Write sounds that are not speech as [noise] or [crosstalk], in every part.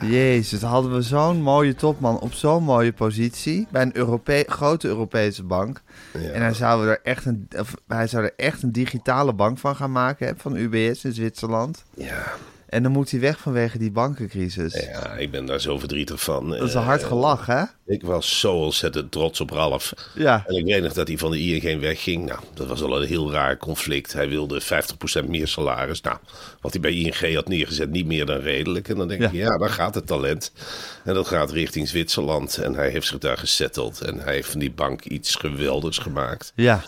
Jezus, hadden we zo'n mooie topman op zo'n mooie positie bij een Europe grote Europese bank. En hij zou, er echt een, of hij zou er echt een digitale bank van gaan maken, hè, van UBS in Zwitserland. Ja. En dan moet hij weg vanwege die bankencrisis. ja, ik ben daar zo verdrietig van. Dat is een hard gelach, hè? Ik was zo ontzettend trots op Ralf. Ja. En ik weet nog dat hij van de ING wegging. Nou, dat was al een heel raar conflict. Hij wilde 50% meer salaris. Nou, wat hij bij ING had neergezet, niet meer dan redelijk. En dan denk ik, ja, daar gaat het talent. En dat gaat richting Zwitserland. En hij heeft zich daar gesetteld. En hij heeft van die bank iets geweldigs gemaakt. Ja,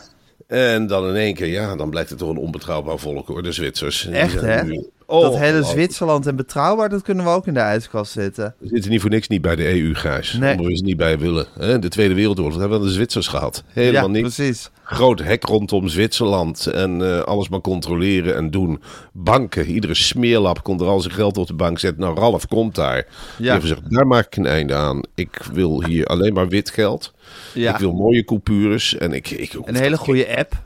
En dan in één keer, ja, dan blijkt het toch een onbetrouwbaar volk hoor, de Zwitsers. Echt hè? nu- dat Oh, hele ongelooflijk. Zwitserland en betrouwbaar, dat kunnen we ook in de ijskast zetten. We zitten niet voor niks niet bij de EU, Gijs. Nee. Omdat we ze niet bij willen. Hè? De Tweede Wereldoorlog, dat hebben we aan de Zwitsers gehad. Helemaal ja, niks. precies. Groot hek rondom Zwitserland. En eh, alles maar controleren en doen. Banken, iedere smeerlap kon er al zijn geld op de bank zetten. Nou, Ralf komt daar. Ja. gezegd, daar maak ik een einde aan. Ik wil hier alleen maar wit geld. Ja. Ik wil mooie coupures. En ik, ik, Een hele goede app.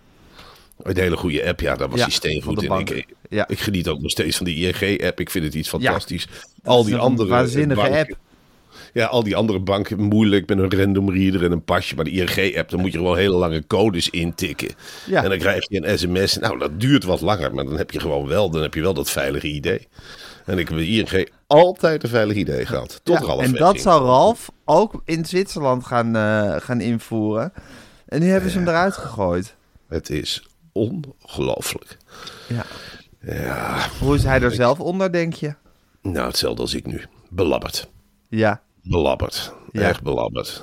Een hele goede app, ja, daar was Ja, hij steengoed in. Ik, Ja. ik geniet ook nog steeds van die ING-app. Ik vind het iets Ja, fantastisch. al die andere waanzinnige banken- app. Ja, al die andere banken moeilijk met een random reader en een pasje. Maar de ING-app, dan moet je gewoon hele lange codes intikken. Ja. En dan krijg je een sms. Nou, dat duurt wat langer, maar dan heb je gewoon wel, dan heb je wel dat veilige idee. En ik heb bij ING altijd een veilig idee gehad. Tot Ja, Ralf en dat wegging. zou Ralf ook in Zwitserland gaan, eh, gaan invoeren. En nu hebben ze hem eruit gegooid. Het is ongelooflijk. Ja. Ja, Hoe is hij er zelf onder, denk je? nou hetzelfde als ik nu. Belabberd. Ja. Belabberd. Ja. Echt belabberd.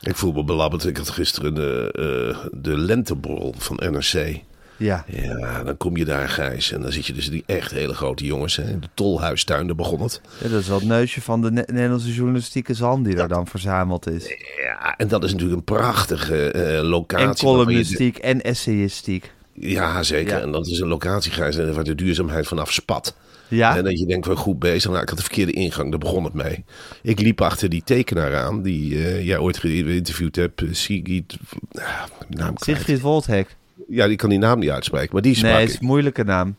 Ik voel me belabberd. Ik had gisteren de, eh, de lenteborrel van NRC. Ja. Ja, dan kom je daar, Gijs. En dan zit je dus die echt hele grote jongens. Hè. De Tolhuistuin, daar begon het. Ja, dat is wel het neusje van de Ne- Nederlandse journalistieke zalm die er dan verzameld is. Ja, en dat is natuurlijk een prachtige eh, locatie. En je- columnistiek en essayistiek. Ja, zeker. Ja. En dat is een locatie, Gijs, eh, waar de duurzaamheid vanaf spat. Ja. En dat je denkt, wel goed bezig. Nou, ik had de verkeerde ingang, daar begon het mee. Ik liep achter die tekenaar aan, die eh, jij ooit geïnterviewd hebt. eh, Sigrid... ah, naam. Sigrid Woldhek. Ja, die kan die naam niet uitspreken, maar die sprak Nee, is een moeilijke naam.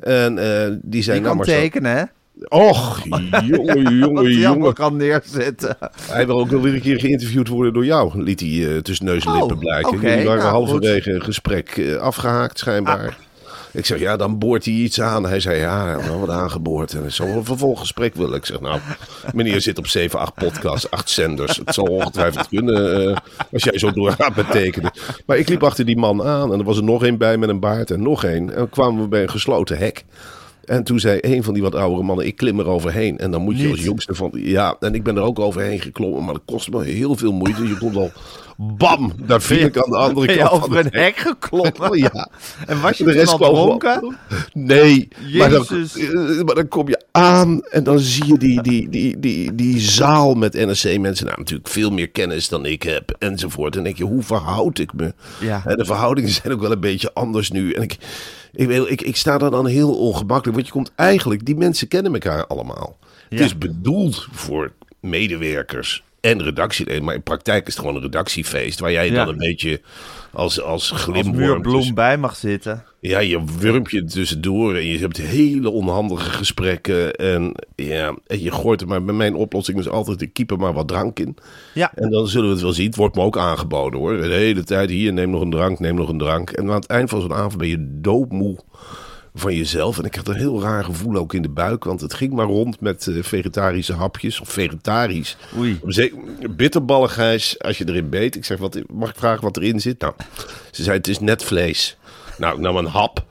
En eh, die zei, Die nou kan maar zo- tekenen, hè? Och, jongen, [laughs] jongen, jongen. kan neerzetten. Hij wil ook wel weer een keer geïnterviewd worden door jou, liet hij eh, tussen neus en Oh, lippen blijken. oké, Jullie waren nou, halverwege een gesprek eh, afgehaakt, schijnbaar. Ah. Ik zeg, ja, dan boort hij iets aan. Hij zei, ja, wel wat aangeboord. En zo'n een vervolggesprek wil ik. zeg, nou, meneer zit op 7, 8 podcasts, 8 zenders. Het zal ongetwijfeld kunnen eh, als jij zo doorgaat met tekenen. Maar ik liep achter die man aan en er was er nog één bij met een baard en nog één. En dan kwamen we bij een gesloten hek. En toen zei een van die wat oudere mannen, ik klim er overheen. En dan moet je Niet. als jongste van... Ja, en ik ben er ook overheen geklommen, maar dat kost me heel veel moeite. Je komt al, bam, daar viel ik aan de andere kant van over het een hek geklommen? Oh, [laughs] ja. En was je De rest al dronken? Nee, maar dan, eh, maar dan kom je aan en dan zie je die, die, die, die, die zaal met NSC-mensen. Nou, natuurlijk veel meer kennis dan ik heb enzovoort. En denk je, hoe verhoud ik me? Ja. En de verhoudingen zijn ook wel een beetje anders nu. En ik, ik, ik, ik sta daar dan heel ongemakkelijk. Want je komt eigenlijk, die mensen kennen elkaar allemaal. Het is bedoeld voor medewerkers en redactieleden. Maar in praktijk is het gewoon een redactiefeest. Waar jij Ja. dan een beetje als, als glimworm... tussen- bij mag zitten. Ja, je wurmt je tussendoor en je hebt hele onhandige gesprekken. En, ja, en je gooit er maar... Bij mijn oplossing is altijd, ik keep er maar wat drank in. Ja. En dan zullen we het wel zien. Het wordt me ook aangeboden hoor. De hele tijd hier, neem nog een drank, neem nog een drank. En aan het eind van zo'n avond ben je doodmoe van jezelf. En ik had een heel raar gevoel ook in de buik. Want het ging maar rond met eh, vegetarische hapjes. Of vegetarisch. Oei. Bitterballigijs, als je erin beet. Ik zeg, wat, mag ik vragen wat erin zit? Nou, ze zei, het is net vlees. Nou, ik nam een hap.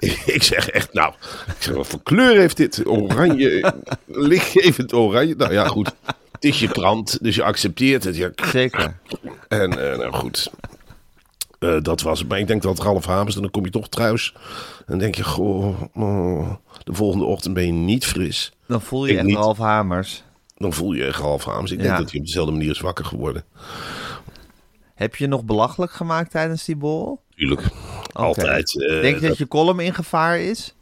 [laughs] Ik zeg echt, nou, ik zeg, wat voor kleur heeft dit? Oranje, [laughs] lichtgevend oranje. Nou ja, goed. Het is je krant, dus je accepteert het. Ja, Zeker. en eh, nou goed, Eh, dat was het. Maar ik denk dat half hamers, dan kom je toch thuis. En dan denk je, goh, oh, de volgende ochtend ben je niet fris. Dan voel je Ik echt niet. Ralf Hamers. Dan voel je je echt half hamers. Ik denk dat hij op dezelfde manier is wakker geworden. Heb je nog belachelijk gemaakt tijdens die borrel? Tuurlijk, altijd. eh, Denk je dat je column in gevaar is?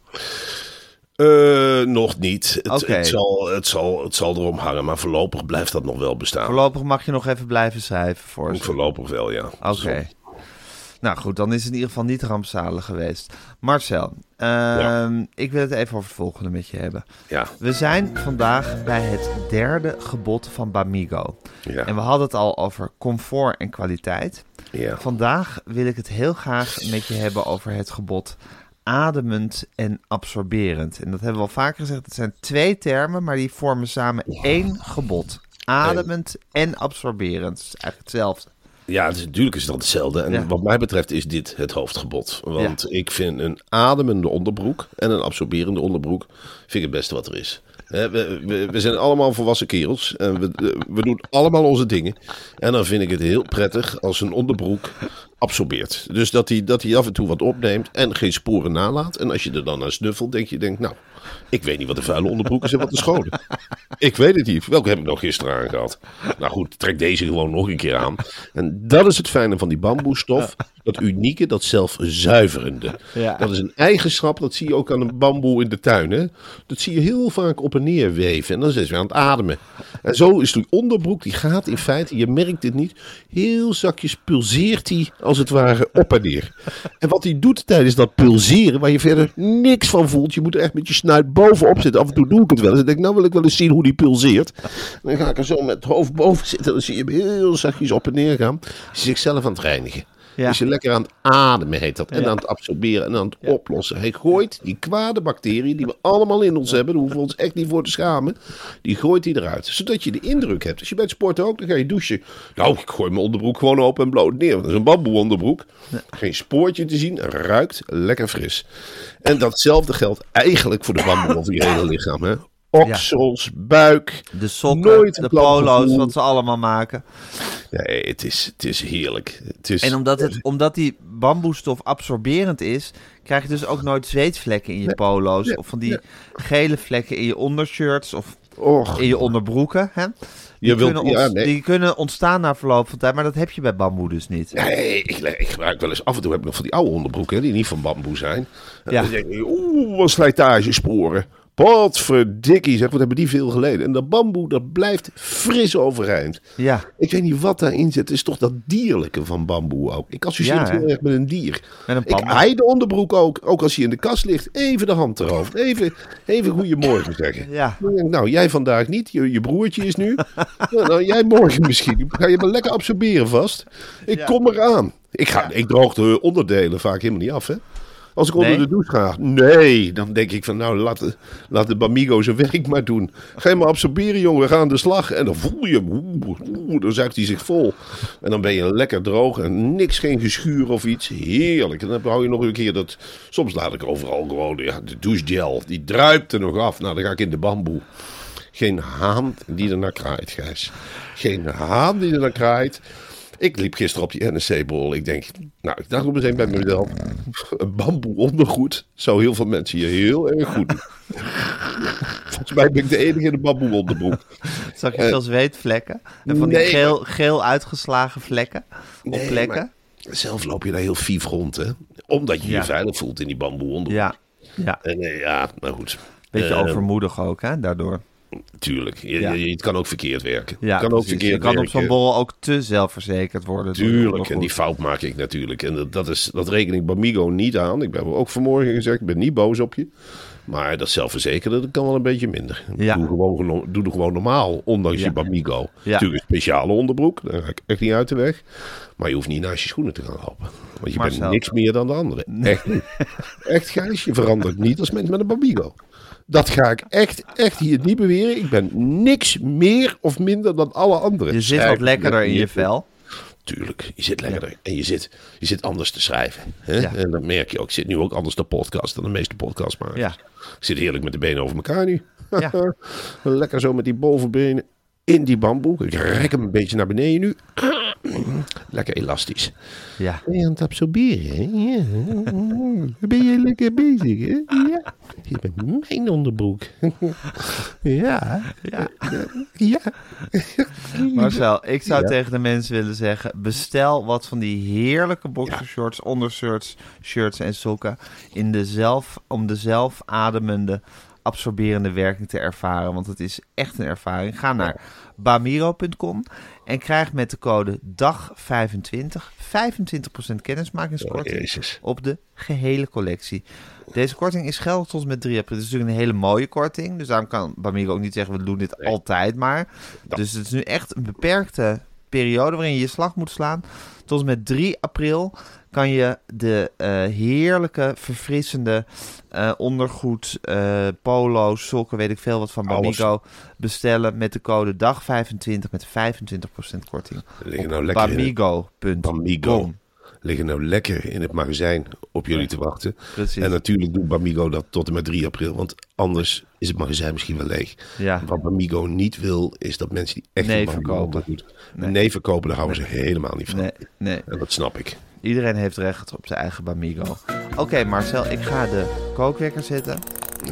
Eh, nog niet. Het, het, zal, het, zal, het zal erom hangen, maar voorlopig blijft dat nog wel bestaan. Voorlopig mag je nog even blijven schrijven voor. Voorlopig wel, ja. Oké. Nou goed, dan is het in ieder geval niet rampzalig geweest. Marcel, ehm, ik wil het even over het volgende met je hebben. Ja, We zijn vandaag bij het derde gebod van Bamigo. ja, En we hadden het al over comfort en kwaliteit. ja. Vandaag wil ik het heel graag met je hebben over het gebod ademend en absorberend. En dat hebben we al vaker gezegd. Het zijn twee termen, maar die vormen samen één gebod. Ademend en absorberend. Dat is eigenlijk hetzelfde. Ja, het is, natuurlijk is dat hetzelfde. En Ja. wat mij betreft is dit het hoofdgebod. Want ik vind een ademende onderbroek en een absorberende onderbroek vind ik het beste wat er is. We, we, we zijn allemaal volwassen kerels en we, we doen allemaal onze dingen. En dan vind ik het heel prettig als een onderbroek absorbeert. Dus dat hij, dat hij af en toe wat opneemt en geen sporen nalaat. En als je er dan naar snuffelt, denk je, denk, nou, ik weet niet wat de vuile onderbroek is en wat de schone. [laughs] Ik weet het niet. Welke heb ik nog gisteren aangehad? Nou goed, trek deze gewoon nog een keer aan. En dat is het fijne van die bamboestof. Dat unieke, dat zelfzuiverende. Ja. Dat is een eigenschap, dat zie je ook aan een bamboe in de tuin. Hè? Dat zie je heel vaak op en neer weven. En dan is hij aan het ademen. En zo is die onderbroek, die gaat in feite, je merkt het niet, heel zakjes pulseert hij als het ware op en neer. En wat hij doet tijdens dat pulseren, waar je verder niks van voelt, je moet er echt met je snuit bovenop zitten. Af en toe doe ik het wel eens. En denk, nou wil ik wel eens zien hoe die pulseert. En dan ga ik er zo met het hoofd boven zitten. Dan zie je hem heel zachtjes op en neer gaan. Zichzelf aan het reinigen. Ja. Dus je lekker aan het ademen heet dat. En Ja. aan het absorberen en aan het oplossen. Hij gooit die kwade bacteriën die we allemaal in ons hebben. Daar hoeven we ons echt niet voor te schamen. Die gooit hij eruit. Zodat je de indruk hebt. Als je bij het sporten ook, dan ga je douchen. Nou, ik gooi mijn onderbroek gewoon open en bloot neer. Want dat is een bamboe onderbroek. Geen spoortje te zien. Ruikt lekker fris. En datzelfde geldt eigenlijk voor de bamboe over je hele lichaam. Hè? Oksels, buik. De sokken, de polo's, wat ze allemaal maken. Nee, het is, het is heerlijk. Het is, En omdat, het, [laughs] omdat die bamboestof absorberend is, krijg je dus ook nooit zweetvlekken in je polo's. nee, Of van die gele vlekken in je ondershirts of Och, in je onderbroeken. Hè? Die, Je wilt- kunnen ja, ont- nee. die kunnen ontstaan na verloop van tijd, maar dat heb je bij bamboe dus niet. Nee, ik, ik gebruik wel eens af en toe heb ik nog van die oude onderbroeken die niet van bamboe zijn. En Ja. dan denk ik, oeh, wat slijtagesporen. Wat verdikkie, zeg, wat hebben die veel geleden. En dat bamboe, dat blijft fris overeind. Ja, Ik weet niet wat daarin zit. Het is toch dat dierlijke van bamboe ook. Ik associeer Ja, het heel erg met een dier. met een Ik haai de onderbroek ook. Ook als hij in de kast ligt. Even de hand erover. Even, even goeiemorgen zeggen. Ja. Nou, jij vandaag niet. Je, je broertje is nu. [laughs] nou, nou, jij morgen misschien. Ga je me lekker absorberen vast. Ik Ja. kom eraan. Ik, ga, ik droog de onderdelen vaak helemaal niet af, hè. Als ik onder Nee? de douche ga. Nee, dan denk ik van nou, laat de, laat de Bamigo zijn werk maar doen. Ga je maar absorberen, jongen. We gaan aan de slag. En dan voel je hem. Oeh, oeh, dan zuigt hij zich vol. En dan ben je lekker droog. En niks, geen geschuur of iets. Heerlijk. En dan hou je nog een keer dat... Soms laat ik overal gewoon ja, de douchegel. Die druipt er nog af. Nou, dan ga ik in de bamboe. Geen haan die er naar kraait, Gijs. Geen haan die er naar kraait. Ik liep gisteren op die NSC-bol. Ik denk, nou, ik dacht op meteen bij mezelf, een bamboe ondergoed zou heel veel mensen hier heel erg goed doen. [laughs] Volgens mij ben ik de enige in een bamboe onderbroek. Zag je Eh, veel zweetvlekken? En van die nee, geel, geel uitgeslagen vlekken op Nee, plekken? maar zelf loop je daar heel vief rond, hè. Omdat je Ja. je veilig voelt in die bamboe onderbroek. Ja, ja. En eh, ja, nou goed. beetje Eh, overmoedig ook, hè, daardoor. Tuurlijk. Je, Ja. je- het kan ook verkeerd werken. Ja, het kan ook verkeerd je kan op zo'n borrel ook te zelfverzekerd worden. Tuurlijk, en die fout maak ik natuurlijk. En dat, dat, is, dat reken ik Bamigo niet aan. Ik ben ook vanmorgen gezegd, ik ben niet boos op je. Maar dat zelfverzekerde, dat kan wel een beetje minder. Ja. Doe, gewoon, doe het gewoon normaal, ondanks Ja. je Bamigo. Natuurlijk een speciale onderbroek, daar ga ik echt niet uit de weg. Maar je hoeft niet naast je schoenen te gaan lopen. Want je Marcel. bent niks meer dan de anderen. Echt niet. [laughs] Echt Gijs, je verandert niet als mens met een Bamigo. Dat ga ik echt, echt hier niet beweren. Ik ben niks meer of minder dan alle anderen. Je zit wat lekkerder in je vel. Tuurlijk, je zit lekkerder. En je zit, je zit anders te schrijven. Hè? Ja. En dat merk je ook. Ik zit nu ook anders te podcast dan de meeste podcastmakers. Ja. Ik zit heerlijk met de benen over elkaar nu. Ja. [laughs] Lekker zo met die bovenbenen in die bamboe. Ik rek hem een beetje naar beneden nu. Lekker elastisch. Ja. Ben je aan het absorberen? Ja. Ben je lekker bezig, hè? Ja. Je bent mijn onderbroek. [laughs] Ja. Ja. Ja. Marcel, ik zou Ja. tegen de mensen willen zeggen: bestel wat van die heerlijke boxershorts, ondershirts, shirts en sokken in de zelf, om de zelfademende, absorberende werking te ervaren. Want het is echt een ervaring. Ga naar bamiro.com en krijg met de code DAG25 25% kennismakingskorting Oh, op de gehele collectie. Deze korting is geldig tot met 3 april. Het is natuurlijk een hele mooie korting. Dus daarom kan Bamigo ook niet zeggen, we doen dit altijd maar. Dus het is nu echt een beperkte periode waarin je je slag moet slaan. Tot en met 3 april kan je de eh, heerlijke, verfrissende eh, ondergoed, eh, polo, sokken, weet ik veel wat van. Bamigo bestellen met de code DAG25 met 25% korting. Liggen Op nou lekker bamigo.com. Bamigo. Liggen nou lekker in het magazijn op jullie te wachten. Precies. En natuurlijk doet Bamigo dat tot en met 3 april. Want anders is het magazijn misschien wel leeg. Ja. Wat Bamigo niet wil, is dat mensen die echt Nee verkopen. ondergoed- Nee. Nee verkopen, daar houden ze helemaal niet van. Nee, nee. En dat snap ik. Iedereen heeft recht op zijn eigen Bamigo. Oké, Marcel, ik ga de kookwekker zetten.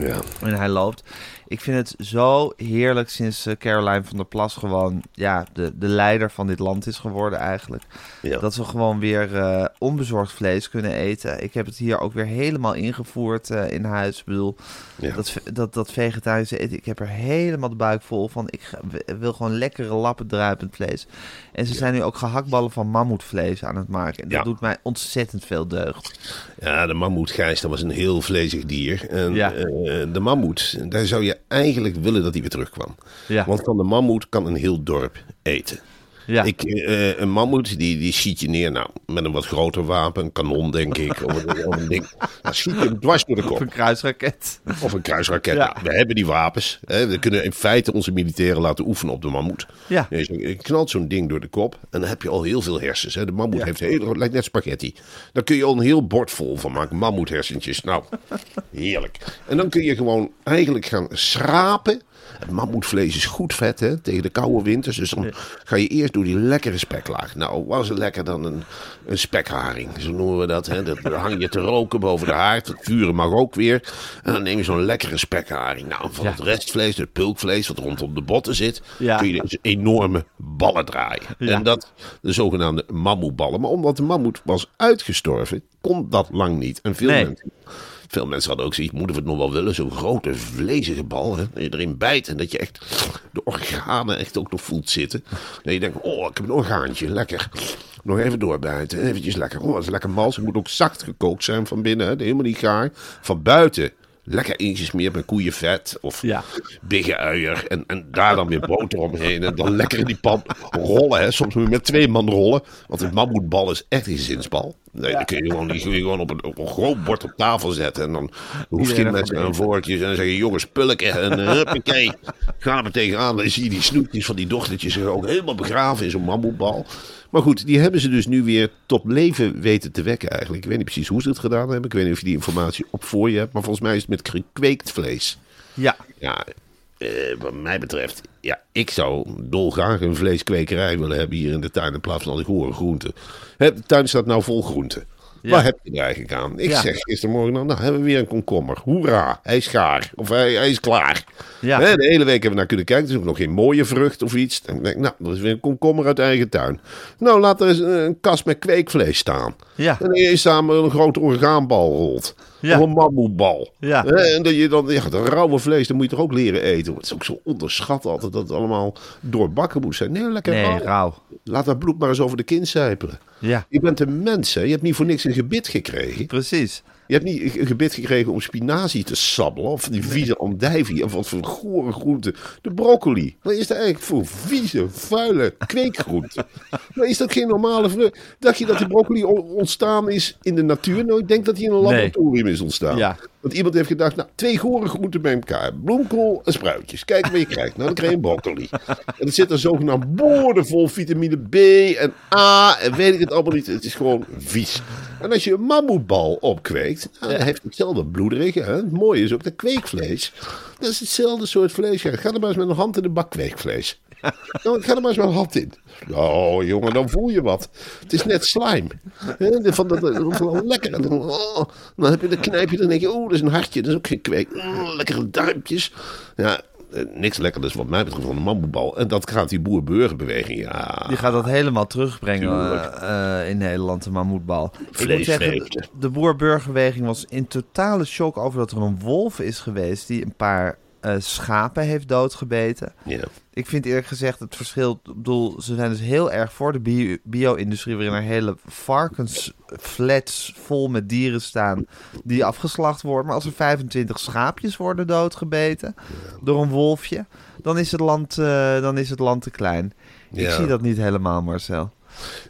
Ja. En hij loopt. Ik vind het zo heerlijk sinds eh, Caroline van der Plas gewoon ja, de, de leider van dit land is geworden eigenlijk. Ja. Dat we gewoon weer eh, onbezorgd vlees kunnen eten. Ik heb het hier ook weer helemaal ingevoerd eh, in huis. Ik bedoel, Ja. dat, dat, dat vegetarische eten, ik heb er helemaal de buik vol van. Ik ga- wil gewoon lekkere lappen druipend vlees. En ze zijn nu ook gehaktballen van mammoetvlees aan het maken. En dat doet mij ontzettend veel deugd. Ja, de mammoet, Gijs, dat was een heel vlezig dier. En Ja. de mammoet, daar zou je eigenlijk willen dat hij weer terugkwam. Ja. Want van de mammoet kan een heel dorp eten. Ja. Ik, eh, een mammoet, die, die schiet je neer. Nou, met een wat groter wapen, een kanon denk ik. Of een, of ding. Dan schiet je hem dwars door de Of kop. een kruisraket. Of een kruisraket. Ja. We hebben die wapens. Hè. We kunnen in feite onze militairen laten oefenen op de mammoet. Ja. Dus je knalt zo'n ding door de kop en dan heb je al heel veel hersens. Hè. De mammoet Ja. heeft heel, lijkt net spaghetti. Daar kun je al een heel bord vol van maken. Mammoethersentjes. Nou, [laughs] heerlijk. En dan kun je gewoon eigenlijk gaan schrapen. Het mammoetvlees is goed vet hè, tegen de koude winters. Dus dan ga je eerst door die lekkere speklaag. Nou, was het lekker dan een, een spekharing. Zo noemen we dat. Hè. Dat dan hang je te roken boven de haard. Het vuren mag ook weer. En dan neem je zo'n lekkere spekharing. Nou, van Ja. het restvlees, het pulkvlees wat rondom de botten zit. Ja. Kun je dus enorme ballen draaien. Ja. En dat de zogenaamde mammoetballen. Maar omdat de mammoet was uitgestorven, kon dat lang niet. En veel Nee. mensen... Veel mensen hadden ook zoiets, moeten we het nog wel willen? Zo'n grote vlezige bal, hè? dat je erin bijt en dat je echt de organen echt ook nog voelt zitten. Dat je denkt, oh, ik heb een orgaantje, lekker. Nog even doorbijten, eventjes lekker. Oh, dat is lekker mals. Het moet ook zacht gekookt zijn van binnen, hè? helemaal niet gaar. Van buiten lekker ingesmeerd met koeienvet of Ja. uier en, en daar dan weer boter omheen. En dan lekker in die pan rollen. Hè. Soms moet je met twee man rollen. Want een mammoetbal is echt een zinsbal. Nee, dan kun je gewoon, die kun je gewoon op, een, op een groot bord op tafel zetten. En dan hoeft je met een vorkje en dan zeg je... Jongens, pulken en uh, huppakee. Ga er tegenaan. Dan zie je die snoetjes van die dochtertjes ook helemaal begraven in zo'n mammoetbal. Maar goed, die hebben ze dus nu weer tot leven weten te wekken eigenlijk. Ik weet niet precies hoe ze het gedaan hebben. Ik weet niet of je die informatie op voor je hebt. Maar volgens mij is het met gekweekt vlees. Ja. Ja, eh, wat mij betreft, ja, ik zou dolgraag een vleeskwekerij willen hebben hier in de tuin in plaats van al die gore groenten. De tuin staat nou vol groenten. Ja. Waar heb je er eigenlijk aan? Ik Ja. zeg gistermorgen, nou, nou hebben we weer een komkommer. Hoera, hij is gaar. Of hij, hij is klaar. Ja. De hele week hebben we naar kunnen kijken. Het is ook nog geen mooie vrucht of iets. Dan denk ik, nou, dat is weer een komkommer uit eigen tuin. Nou, laat er eens een, een kast met kweekvlees staan. Ja. En dan is samen een grote orgaanbal rolt. Ja. Of een mammoetbal. Ja. En dat je dan, ja, dat rauwe vlees, dat moet je toch ook leren eten. Het is ook zo onderschat altijd dat het allemaal doorbakken moet zijn. Nee, lekker Nee, rauw. rauw. Laat dat bloed maar eens over de kin sijpelen. Ja, Je bent een mens, hè? Je hebt niet voor niks een gebit gekregen. precies. Je hebt niet een gebit gekregen om spinazie te sabbelen. Of die vieze andijvie. Of wat voor gore groente. De broccoli. Wat is dat eigenlijk voor vieze, vuile kweekgroente? [laughs] Maar is dat geen normale vrucht? Dacht je dat die broccoli on- ontstaan is in de natuur? Nou, ik denk dat hij in een laboratorium is ontstaan. Ja. Want iemand heeft gedacht, nou, twee gore groenten bij elkaar. Bloemkool en spruitjes. Kijk wat je krijgt. Nou, dan krijg je broccoli. En het zit er zogenaamd boordevol vitamine B en A en weet ik het allemaal niet. Het is gewoon vies. En als je een mammoetbal opkweekt, nou, dan heeft hetzelfde bloederige. Hè? Het mooie is ook dat kweekvlees. Dat is hetzelfde soort vlees. Ja, ga er maar eens met een hand in de bak kweekvlees. [laughs] Nou, ga er maar eens met een hand in. Oh, jongen, dan voel je wat. Het is net slime. Hè, Van dat, wel lekker. Oh, dan heb je, dan knijp je, dan denk je, oh, dat is een hartje. Dat is ook geen kweek. Mm, lekkere duimpjes. Ja, niks lekkerder wat mij betreft van een mammoetbal. En dat gaat die boer-burgerbeweging, ja. Die gaat dat helemaal terugbrengen eh, eh, in Nederland, de mammoetbal. Ik moet zeggen, de boer-burgerbeweging was in totale shock over dat er een wolf is geweest die een paar eh, schapen heeft doodgebeten. ja. Ik vind eerlijk gezegd het verschil. Ik bedoel, ze zijn dus heel erg voor de bio- bio-industrie, waarin er hele varkensflats vol met dieren staan die afgeslacht worden. Maar als er 25 schaapjes worden doodgebeten door een wolfje, dan is het land, eh, dan is het land te klein. Ik Ja. zie dat niet helemaal, Marcel.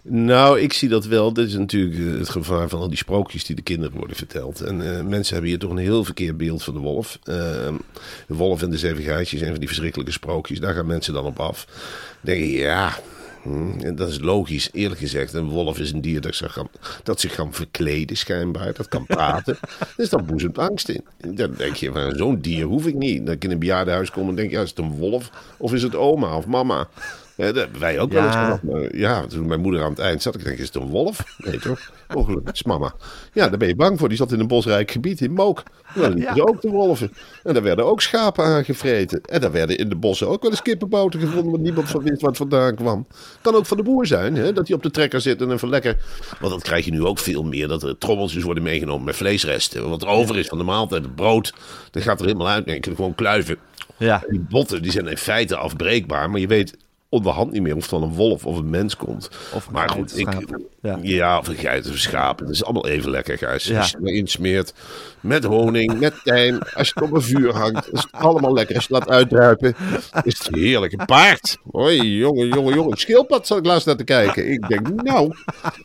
Nou, ik zie dat wel. Dit is natuurlijk eh, het gevaar van al die sprookjes die de kinderen worden verteld. En eh, mensen hebben hier toch een heel verkeerd beeld van de wolf. Eh, de wolf en de zeven geitjes, een van die verschrikkelijke sprookjes. Daar gaan mensen dan op af. Dan denk je, ja, hm, dat is logisch. Eerlijk gezegd, een wolf is een dier dat zich kan, dat zich kan verkleden schijnbaar. Dat kan praten. [laughs] dus dat boezemt angst in. Dan denk je, van zo'n dier hoef ik niet. Dat ik in een bejaardenhuis kom en denk, ja, is het een wolf? Of is het oma of mama? Dat hebben wij ook wel eens gehad. Maar ja, toen mijn moeder aan het eind zat, ik denk, is het een wolf? Nee toch? [laughs] Het is mama. Ja, daar ben je bang voor. Die zat in een bosrijk gebied in Mook. Daar liepen ze ook de wolven. En daar werden ook schapen aangevreten. En daar werden in de bossen ook wel eens kippenbouten gevonden... waar niemand van wist het vandaan kwam. Kan ook van de boer zijn, hè? dat hij op de trekker zit en even lekker... Want dat krijg je nu ook veel meer, dat er trommeltjes worden meegenomen met vleesresten. Wat er over is van de maaltijd, het brood, dat gaat er helemaal uit. Nee, je kunt gewoon kluiven. Ja, Die botten die zijn in feite afbreekbaar, maar je weet onderhand niet meer of het van een wolf of een mens komt. Of maar goed, ik, ja. Ja. of een geit of een schaap. Het is allemaal even lekker, Gijs. Ja. Als je erin smeert, met honing, met tijm, als je het op een vuur hangt, is het allemaal lekker. Als je het laat uitdruipen, is het heerlijk. Een paard. Hoi, jongen, jongen, jongen. Een schildpad zat ik laatst naar te kijken. Ik denk, nou,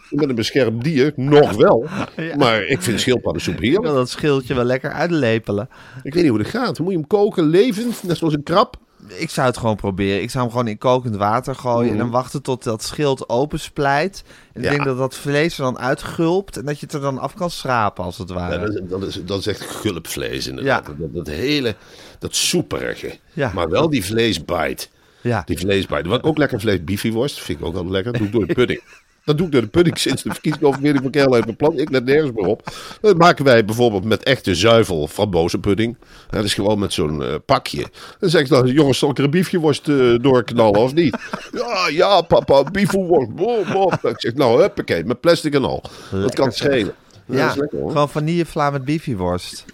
ik ben een beschermd dier. Nog wel. [laughs] Maar ik vind schildpaddensoep ik heerlijk. wil dat schildje wel lekker uitlepelen. Ik weet niet hoe dat gaat. Moet je hem koken, levend, net zoals een krab? Ik zou het gewoon proberen. Ik zou hem gewoon in kokend water gooien en dan wachten tot dat schild opensplijt. En ik Ja. denk dat dat vlees er dan uitgulpt en dat je het er dan af kan schrapen als het Ja, ware. dat, is, dat, is, dat is echt gulpvlees inderdaad. Ja. Dat, dat hele, dat soeperige. Ja. Maar wel die vleesbite. Ja. Die vleesbite. Wat ook lekker vlees, biefieworst. Vind ik ook wel lekker. Doe ik door de pudding. [laughs] Dat doe ik door de pudding sinds de verkiezingsoverwinning van heeft mijn plan. Ik let nergens meer op. Dat maken wij bijvoorbeeld met echte zuivel frambozenpudding. Dat is gewoon met zo'n eh, pakje. Dan zeg ik dan, jongens, zal ik er een biefjeworst eh, doorknallen of niet? Ja, ja, papa, biefjeworst. Boom, boom. Ik zeg, nou, huppakee, met plastic en al. dat kan schelen. Ja, Ja, lekker gewoon vanillevla met biefieworst.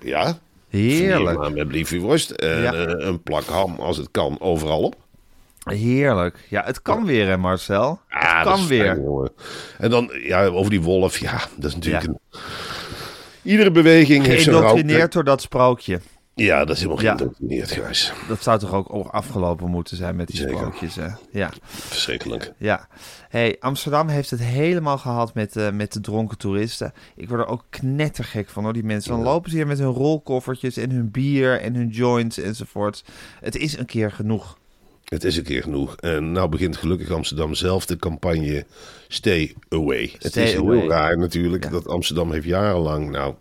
Ja, Heerlijk. maar met biefjeworst en Ja. eh, een plak ham als het kan overal op. Heerlijk. Ja, het kan weer hè Marcel. Het kan weer. fijn. En dan ja, over die wolf, ja, dat is natuurlijk Ja. een... Iedere beweging heeft zijn door dat sprookje. Ja, dat is helemaal Ja. geïndoctrineerd, Gijs. Dat zou toch ook afgelopen moeten zijn met die Zeker. sprookjes, hè? Ja, Verschrikkelijk. ja. Hey, Amsterdam heeft het helemaal gehad met, eh, met de dronken toeristen. Ik word er ook knettergek van, hoor, die mensen. Dan lopen ze hier met hun rolkoffertjes en hun bier en hun joints enzovoort. Het is een keer genoeg. Het is een keer genoeg. En nou begint gelukkig Amsterdam zelf de campagne Stay Away. het is away. heel raar natuurlijk Ja. dat Amsterdam heeft jarenlang... Nou,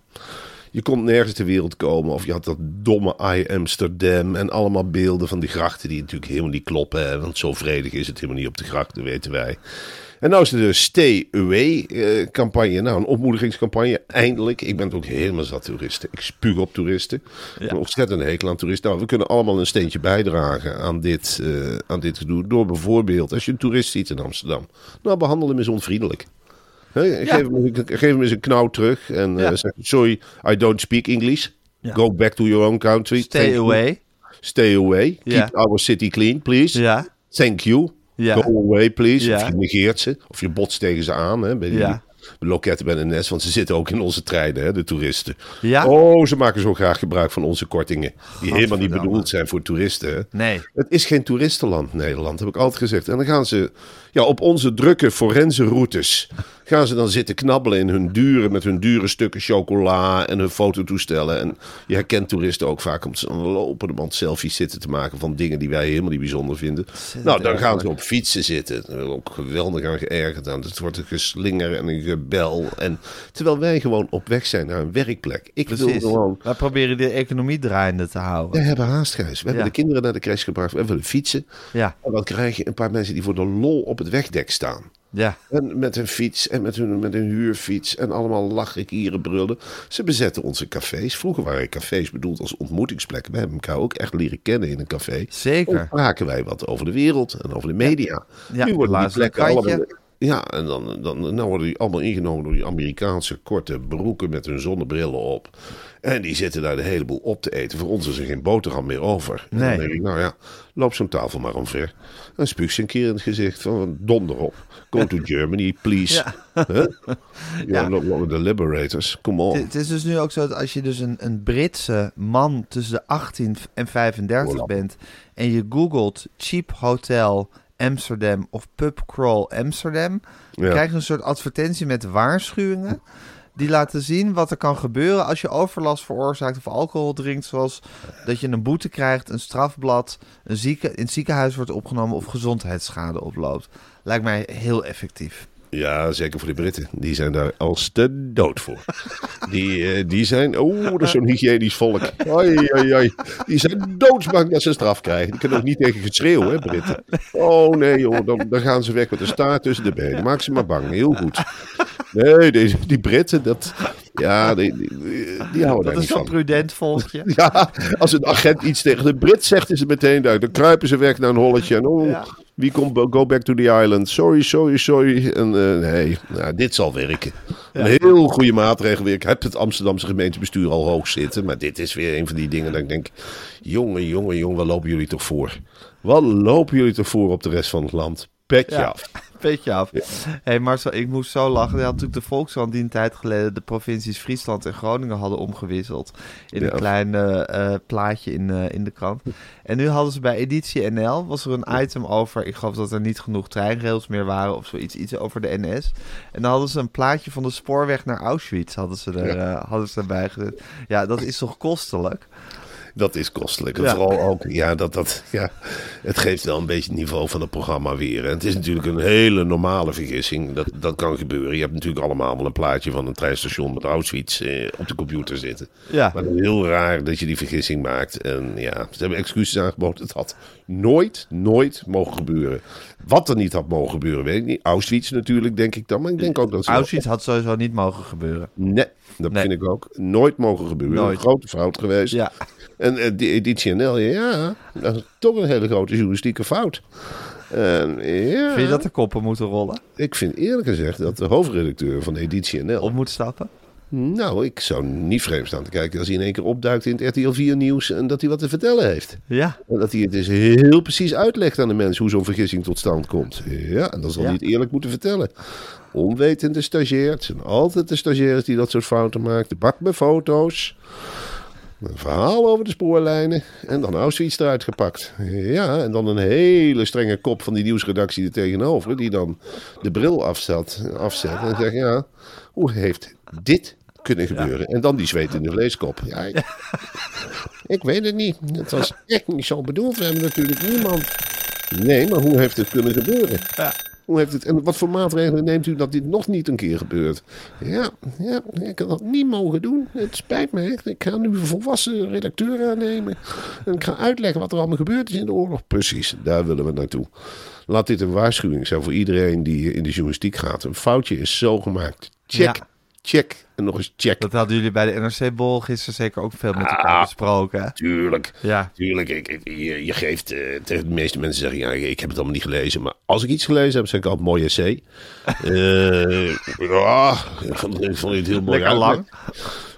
je kon nergens ter wereld komen of je had dat domme I Amsterdam... en allemaal beelden van die grachten die natuurlijk helemaal niet kloppen. Hè, want zo vredig is het helemaal niet op de grachten, weten wij. En nou is er de Stay Away eh, campagne. Nou, een opmoedigingscampagne. Eindelijk. Ik ben ook helemaal zat toeristen. Ik spuug op toeristen. Ik ben ontzettend hekel aan toeristen. Nou, we kunnen allemaal een steentje bijdragen aan dit, eh aan dit gedoe. Door bijvoorbeeld, als je een toerist ziet in Amsterdam. Nou, behandel hem eens onvriendelijk. Hè, geef, hem, geef hem eens een knauw terug. En eh, Ja. zeg, sorry, I don't speak English. Ja. Go back to your own country. Thank Stay you. away. Stay away. Keep our city clean, please. Thank you. Go away, please. Of je negeert ze. Of je botst tegen ze aan. Hè, bij die loketten bij de NS. Want ze zitten ook in onze treinen, hè, de toeristen. Ja? Oh, ze maken zo graag gebruik van onze kortingen. Die helemaal niet bedoeld zijn voor toeristen. Hè. Nee. Het is geen toeristenland, Nederland, heb ik altijd gezegd. En dan gaan ze ja, op onze drukke forense routes... gaan ze dan zitten knabbelen in hun dure... met hun dure stukken chocola en hun fototoestellen. En je herkent toeristen ook vaak... om zo'n lopende band selfies zitten te maken... van dingen die wij helemaal niet bijzonder vinden. Nou, dan gaan ze op fietsen zitten. Daar ben ik ook geweldig aan geërgerd aan. Het wordt een geslinger en een gebel. En, terwijl wij gewoon op weg zijn naar een werkplek. Ik wil Precies. gewoon... Wij proberen de economie draaiende te houden. We hebben haast, Gijs. We hebben de kinderen naar de crash gebracht. We willen fietsen. Ja. En dan krijg je een paar mensen die voor de lol op het wegdek staan. Ja. En met een fiets en met hun, met een huurfiets en allemaal lachen, kieren, brullen. Ze bezetten onze cafés. Vroeger waren cafés bedoeld als ontmoetingsplekken. We hebben elkaar ook echt leren kennen in een café. Zeker. Dan wij wat over de wereld en over de media. Ja, nu worden die plekken allemaal... Ja, en dan, dan nou worden die allemaal ingenomen door die Amerikaanse korte broeken met hun zonnebrillen op. En die zitten daar de hele boel op te eten. Voor ons is er geen boterham meer over. En Nee. dan denk ik, nou ja, loop zo'n tafel maar omver. En spuug ze een keer in het gezicht van donder op. Go to [laughs] Germany, please. Ja. Huh? [laughs] Ja. Not the liberators. Come on. Het is dus nu ook zo dat als je dus een, een Britse man tussen de 18 en 35 Voilà. bent en je googelt cheap hotel Amsterdam of pub crawl Amsterdam, Ja. krijg je een soort advertentie met waarschuwingen die laten zien wat er kan gebeuren als je overlast veroorzaakt of alcohol drinkt, zoals dat je een boete krijgt, een strafblad, een zieke, in het ziekenhuis wordt opgenomen of gezondheidsschade oploopt. Lijkt mij heel effectief. Ja, zeker voor de Britten. Die zijn daar als de dood voor. Die, eh, die zijn, oh, dat is zo'n hygiënisch volk. Die zijn doodsbang dat ze straf krijgen. Die kunnen ook niet tegen geschreeuw, hè, Britten. Oh nee, joh, dan, dan gaan ze weg met de staart tussen de benen. Maak ze maar bang, heel goed. Nee, die, die Britten, dat, ja, die, die, die houden daar Dat is zo'n prudent volkje. [laughs] Ja, als een agent iets tegen de Brit zegt, is het meteen duidelijk. Dan kruipen ze weg naar een holletje. En oh, Ja. wie komt go back to the island? Sorry, sorry, sorry. En eh, nee, nou, dit zal werken. Een heel goede maatregel weer. Ik heb het Amsterdamse gemeentebestuur al hoog zitten. Maar dit is weer een van die dingen dat ik denk... Jongen, jongen, jongen, wat lopen jullie toch voor? Wat lopen jullie toch voor op de rest van het land? Petje Ja. af. [laughs] Petje af. hey Marcel, ik moest zo lachen. Je had natuurlijk de Volkskrant die een tijd geleden de provincies Friesland en Groningen hadden omgewisseld. In Ja. een klein eh, eh, plaatje in, eh, in de krant. En nu hadden ze bij Editie NL, was er een item over, ik geloof dat er niet genoeg treinrails meer waren of zoiets, iets over de NS. En dan hadden ze een plaatje van de spoorweg naar Auschwitz, hadden ze, er, hadden ze erbij gezet. Ja, dat is toch kostelijk? Dat is kostelijk. En Ja. vooral ook, ja, dat, dat, ja, het geeft wel een beetje het niveau van het programma weer. En het is natuurlijk een hele normale vergissing. Dat, dat kan gebeuren. Je hebt natuurlijk allemaal wel een plaatje van een treinstation met Auschwitz eh, op de computer zitten. Ja. Maar het is heel raar dat je die vergissing maakt. En ja, ze hebben excuses aangeboden. Het had nooit, nooit mogen gebeuren. Wat er niet had mogen gebeuren, weet ik niet. Auschwitz natuurlijk, denk ik dan. Maar ik denk ook dat ze... Auschwitz had sowieso niet mogen gebeuren. Nee, dat Nee. vind ik ook. Nooit mogen gebeuren. Nooit. Een grote fout geweest. Ja. [laughs] En eh, die editie NL, ja, dat is toch een hele grote journalistieke fout. En, ja, Vind je dat de koppen moeten rollen? Ik vind eerlijk gezegd dat de hoofdredacteur van editie NL... Op moet stappen? Nou, ik zou niet vreemd staan te kijken als hij in één keer opduikt in het RTL 4 nieuws... en dat hij wat te vertellen heeft. Ja. En dat hij het dus heel precies uitlegt aan de mensen hoe zo'n vergissing tot stand komt. Ja, en dan zal Ja. hij het eerlijk moeten vertellen. Onwetende stagiair. Het zijn altijd de stagiairs die dat soort fouten maken. De bak met foto's. Een verhaal over de spoorlijnen. En dan Auschwitz eruit gepakt. Ja, en dan een hele strenge kop van die nieuwsredactie er tegenover. Die dan de bril afzet, afzet en zegt, ja, hoe heeft dit kunnen gebeuren? En dan die zweet in de vleeskop. Ja, ik, ik weet het niet. Het was echt niet zo bedoeld. We hebben natuurlijk niemand. Nee, maar hoe heeft het kunnen gebeuren? Hoe heeft het, en wat voor maatregelen neemt u dat dit nog niet een keer gebeurt? Ja, ja ik had dat niet mogen doen. Het spijt me echt. Ik ga nu een volwassen redacteur aannemen. En ik ga uitleggen wat er allemaal gebeurd is in de oorlog. Precies, daar willen we naartoe. Laat dit een waarschuwing zijn voor iedereen die in de journalistiek gaat. Een foutje is zo gemaakt. Check. Check en nog eens check. Dat hadden jullie bij de NRC-bol gisteren zeker ook veel met elkaar Ah. besproken. hè? Tuurlijk. Ja. Tuurlijk, ik, ik- je, je geeft eh, tegen de meeste mensen zeggen, ja, ik heb het allemaal niet gelezen. Maar als ik iets gelezen heb, zeg ik altijd mooi essay. [laughs] Eh, ja, ik vond, ik vond het heel mooi. Lekker lang.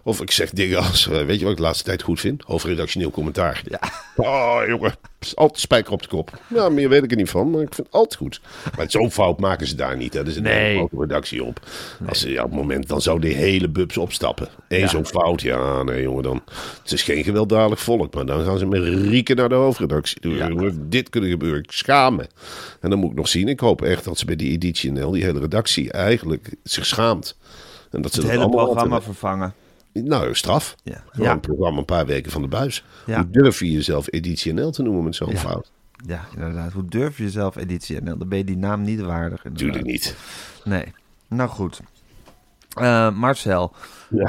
Of ik zeg dingen als, eh, weet je wat ik de laatste tijd goed vind? Hoofdredactioneel commentaar. Ja. Oh, jongen, altijd spijker op de kop. Ja, meer weet ik er niet van, maar ik vind het altijd goed. Maar zo'n fout maken ze daar niet. Hè. Er is een Nee. hele grote redactie op. Als ze ja, op het moment, dan zou die hele bubs opstappen. Eén Ja. zo'n fout, ja, nee jongen, dan. Het is geen gewelddadig volk, maar dan gaan ze met rieken naar de hoofdredactie. toe. Ja. Dit kunnen gebeuren, ik schaam me. En dan moet ik nog zien, ik hoop echt dat ze bij die editie NL, die hele redactie, eigenlijk zich schaamt. En dat ze Het hele programma vervangen. Nou, straf. Ja. Gewoon Ja. een programma een paar weken van de buis. Ja. Hoe durf je jezelf editie NL te noemen met zo'n fout? Ja, inderdaad. Hoe durf je jezelf editie NL? Dan ben je die naam niet waardig. Natuurlijk niet. Nee. Nou goed. Eh, Marcel, Ja.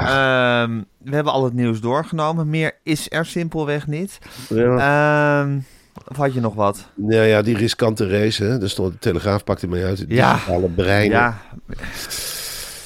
ehm, we hebben al het nieuws doorgenomen. Meer is er simpelweg niet. Ja. Ehm, of had je nog wat? Nou ja, die riskante race, hè. Daar stond de Telegraaf pakte mee uit. Het Ja. digitale brein. Ja,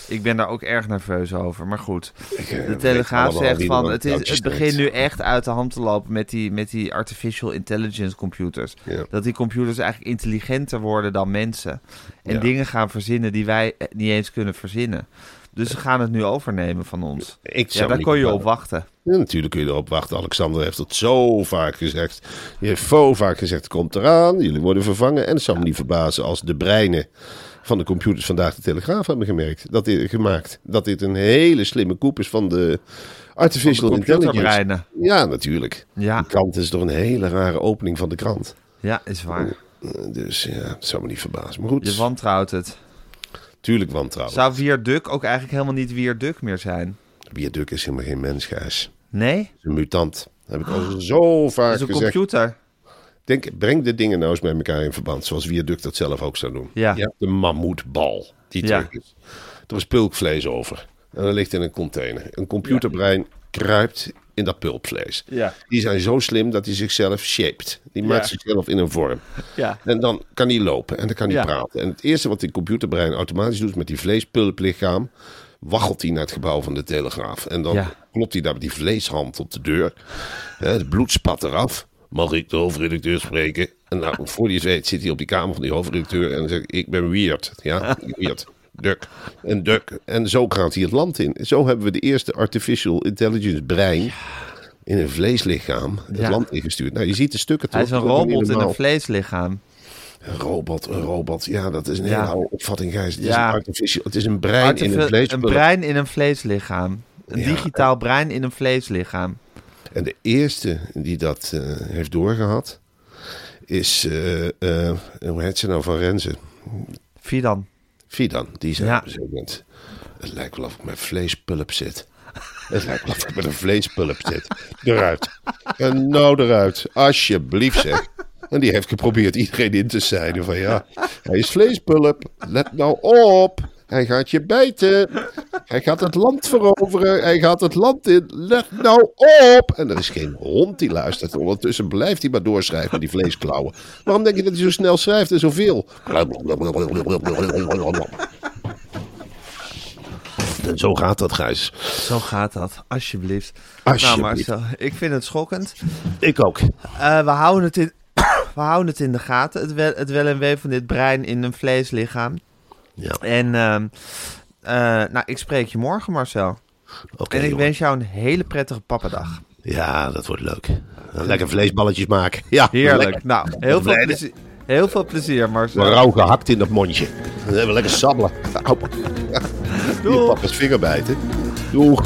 ik ben daar ook erg nerveus over. Maar goed, eh, de Telegraaf zegt van... Het, is, het begint nu echt uit de hand te lopen met die, met die artificial intelligence computers. Ja. Dat die computers eigenlijk intelligenter worden dan mensen. En Ja. dingen gaan verzinnen die wij eh, niet eens kunnen verzinnen. Dus ze gaan het nu overnemen van ons. Ik Ja, daar kon je op wachten. Ja, natuurlijk kun je erop wachten. Alexander heeft het zo vaak gezegd. Die heeft zo vaak gezegd, het komt eraan. Jullie worden vervangen. En het zou me niet verbazen als de breinen van de computers vandaag de Telegraaf hebben gemerkt. Dat dit, gemaakt. Dat dit een hele slimme koep is van de artificial Van de intelligence. Ja, natuurlijk. Ja. De krant is toch een hele rare opening van de krant. Ja, is waar. Eh, Dus ja, het zou me niet verbazen. Maar goed, Je wantrouwt het. tuurlijk wantrouwen. Zou Vierduk ook eigenlijk helemaal niet Vierduk meer zijn? Bierduk is helemaal geen mens, Gijs. Nee? Is een mutant. Dat heb ik al zo vaak Dat is een gezegd. computer. Denk, breng de dingen nou eens met elkaar in verband. Zoals Viaduct dat zelf ook zou doen. Ja. Je hebt de mammoetbal. Die Ja. is. Er is pulkvlees over. En dat ligt in een container. Een computerbrein kruipt in dat pulpvlees. Ja. Die zijn zo slim dat hij zichzelf shaped. Die maakt Ja. zichzelf in een vorm. Ja. En dan kan hij lopen en dan kan hij Ja. praten. En het eerste wat die computerbrein automatisch doet met die vleespulplichaam... waggelt hij naar het gebouw van de Telegraaf. En dan klopt hij daar met die vleeshand op de deur. Het bloed spat eraf. Mag ik de hoofdredacteur spreken? En nou, voor die weet zit hij op die kamer van die hoofdredacteur... en dan zegt ik ben weird. Ja, [laughs] weird. Duk. En duk. En zo gaat hij het land in. Zo hebben we de eerste artificial intelligence brein... in een vleeslichaam het Ja. land ingestuurd. Nou, je ziet de stukken Hij is toch? een Dat is niet robot in een vleeslichaam. Een robot, een robot. Ja, dat is een Ja. hele oude opvatting, Gijs. Het is Ja. een artificial. Het is een brein in een vleespulp. een brein in een vleeslichaam. Een digitaal brein in een vleeslichaam. En de eerste die dat eh, heeft doorgehad is, eh, eh, hoe heet ze nou van Renze? Fidan. Fidan. Die zei Ja. op een gegeven moment, het lijkt wel of ik met vleespulp zit. Het lijkt wel of ik met een vleespulp zit. Eruit. En nou eruit. Alsjeblieft zeg. En die heeft geprobeerd iedereen in te zijden van ja, hij is vleespulp. Let nou op. Hij gaat je bijten. Hij gaat het land veroveren. Hij gaat het land in. Let nou op. En er is geen hond die luistert. Ondertussen blijft hij maar doorschrijven met die vleesklauwen. Waarom denk je dat hij zo snel schrijft en zoveel? En zo gaat dat, Gijs. Zo gaat dat, alsjeblieft. Alsjeblieft. Nou Marcel, ik vind het schokkend. Ik ook. Eh, we, houden het in, [coughs] we houden het in de gaten. Het wel, het wel en wee van dit brein in een vleeslichaam. Ja. En ehm, eh, nou, ik spreek je morgen Marcel. En ik jongen. wens jou een hele prettige pappadag. Ja, dat wordt leuk. Lekker vleesballetjes maken. [laughs] Ja, Heerlijk. lekker. Nou, heel veel, plezier, heel veel plezier Marcel. Rauw gehakt in dat mondje. Dan hebben we lekker sabbelen. Au. Doeg. Je papa's vinger bijten. Doeg.